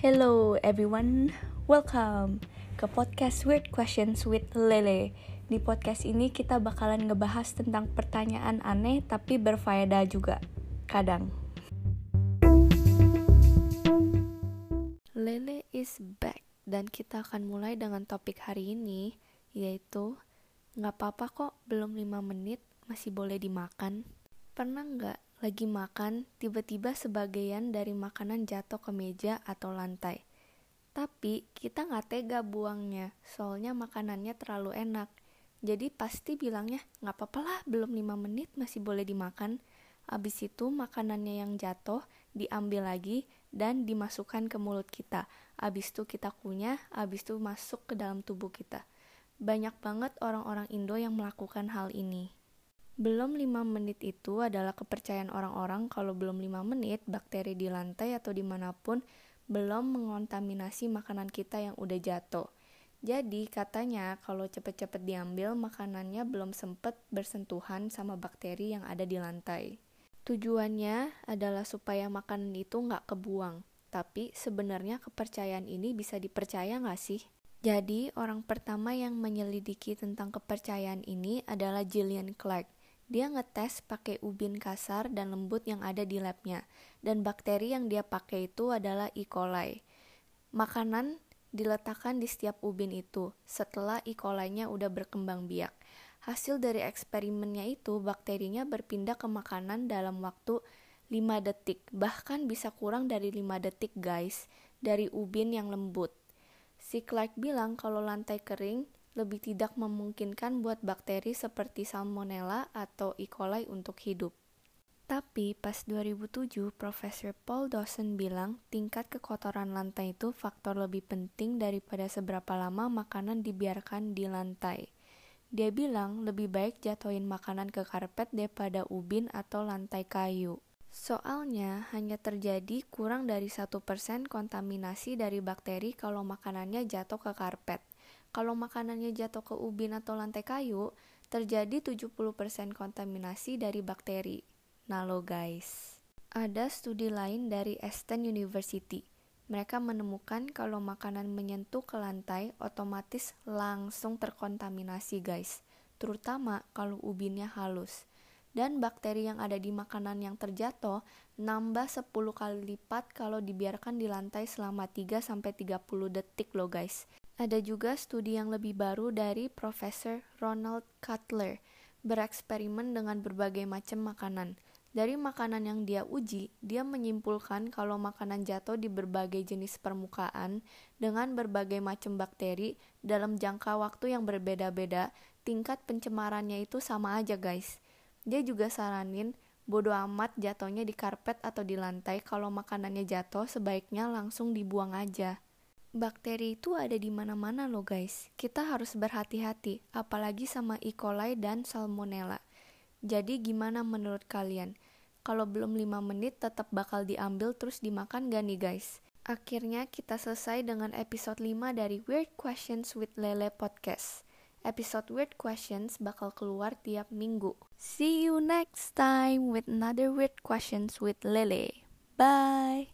Hello everyone, welcome ke podcast Weird Questions with Lele. Di podcast ini kita bakalan ngebahas tentang pertanyaan aneh tapi berfaedah juga, kadang. Lele is back dan kita akan mulai dengan topik hari ini yaitu nggak apa-apa kok belum 5 menit masih boleh dimakan. Pernah nggak lagi makan, tiba-tiba sebagian dari makanan jatuh ke meja atau lantai. Tapi kita nggak tega buangnya, soalnya makanannya terlalu enak. Jadi pasti bilangnya, nggak apa-apa lah, belum 5 menit masih boleh dimakan. Abis itu makanannya yang jatuh diambil lagi dan dimasukkan ke mulut kita. Abis itu kita kunyah, abis itu masuk ke dalam tubuh kita. Banyak banget orang-orang Indo yang melakukan hal ini. Belum 5 menit itu adalah kepercayaan orang-orang kalau belum 5 menit bakteri di lantai atau di mana pun belum mengontaminasi makanan kita yang udah jatuh. Jadi katanya kalau cepet-cepet diambil makanannya belum sempet bersentuhan sama bakteri yang ada di lantai. Tujuannya adalah supaya makanan itu nggak kebuang. Tapi sebenarnya kepercayaan ini bisa dipercaya nggak sih? Jadi orang pertama yang menyelidiki tentang kepercayaan ini adalah Gillian Clark. Dia ngetes pakai ubin kasar dan lembut yang ada di labnya, dan bakteri yang dia pakai itu adalah E. coli. Makanan diletakkan di setiap ubin itu setelah E. coli-nya udah berkembang biak. Hasil dari eksperimennya itu, bakterinya berpindah ke makanan dalam waktu 5 detik, bahkan bisa kurang dari 5 detik guys, dari ubin yang lembut. Si Clark bilang kalau lantai kering lebih tidak memungkinkan buat bakteri seperti Salmonella atau E. coli untuk hidup. Tapi pas 2007, Profesor Paul Dawson bilang tingkat kekotoran lantai itu faktor lebih penting daripada seberapa lama makanan dibiarkan di lantai. Dia bilang lebih baik jatuhin makanan ke karpet daripada ubin atau lantai kayu. Soalnya hanya terjadi kurang dari satu persen kontaminasi dari bakteri kalau makanannya jatuh ke karpet. Kalau makanannya jatuh ke ubin atau lantai kayu, terjadi 70% kontaminasi dari bakteri. Nah lo guys, ada studi lain dari Aston University. Mereka menemukan kalau makanan menyentuh ke lantai, otomatis langsung terkontaminasi guys. Terutama kalau ubinnya halus. Dan bakteri yang ada di makanan yang terjatuh nambah 10 kali lipat kalau dibiarkan di lantai selama 3-30 detik loh guys. Ada juga studi yang lebih baru dari Profesor Ronald Cutler bereksperimen dengan berbagai macam makanan. Dari makanan yang dia uji, dia menyimpulkan kalau makanan jatuh di berbagai jenis permukaan dengan berbagai macam bakteri dalam jangka waktu yang berbeda-beda, tingkat pencemarannya itu sama aja guys. Dia juga saranin bodo amat jatuhnya di karpet atau di lantai kalau makanannya jatuh sebaiknya langsung dibuang aja. Bakteri itu ada di mana-mana loh guys. Kita harus berhati-hati, apalagi sama E. coli dan Salmonella. Jadi gimana menurut kalian? Kalau belum 5 menit tetap bakal diambil terus dimakan gak nih guys? Akhirnya kita selesai dengan episode 5 dari Weird Questions with Lele Podcast. Episode Weird Questions bakal keluar tiap minggu. See you next time with another Weird Questions with Lele. Bye!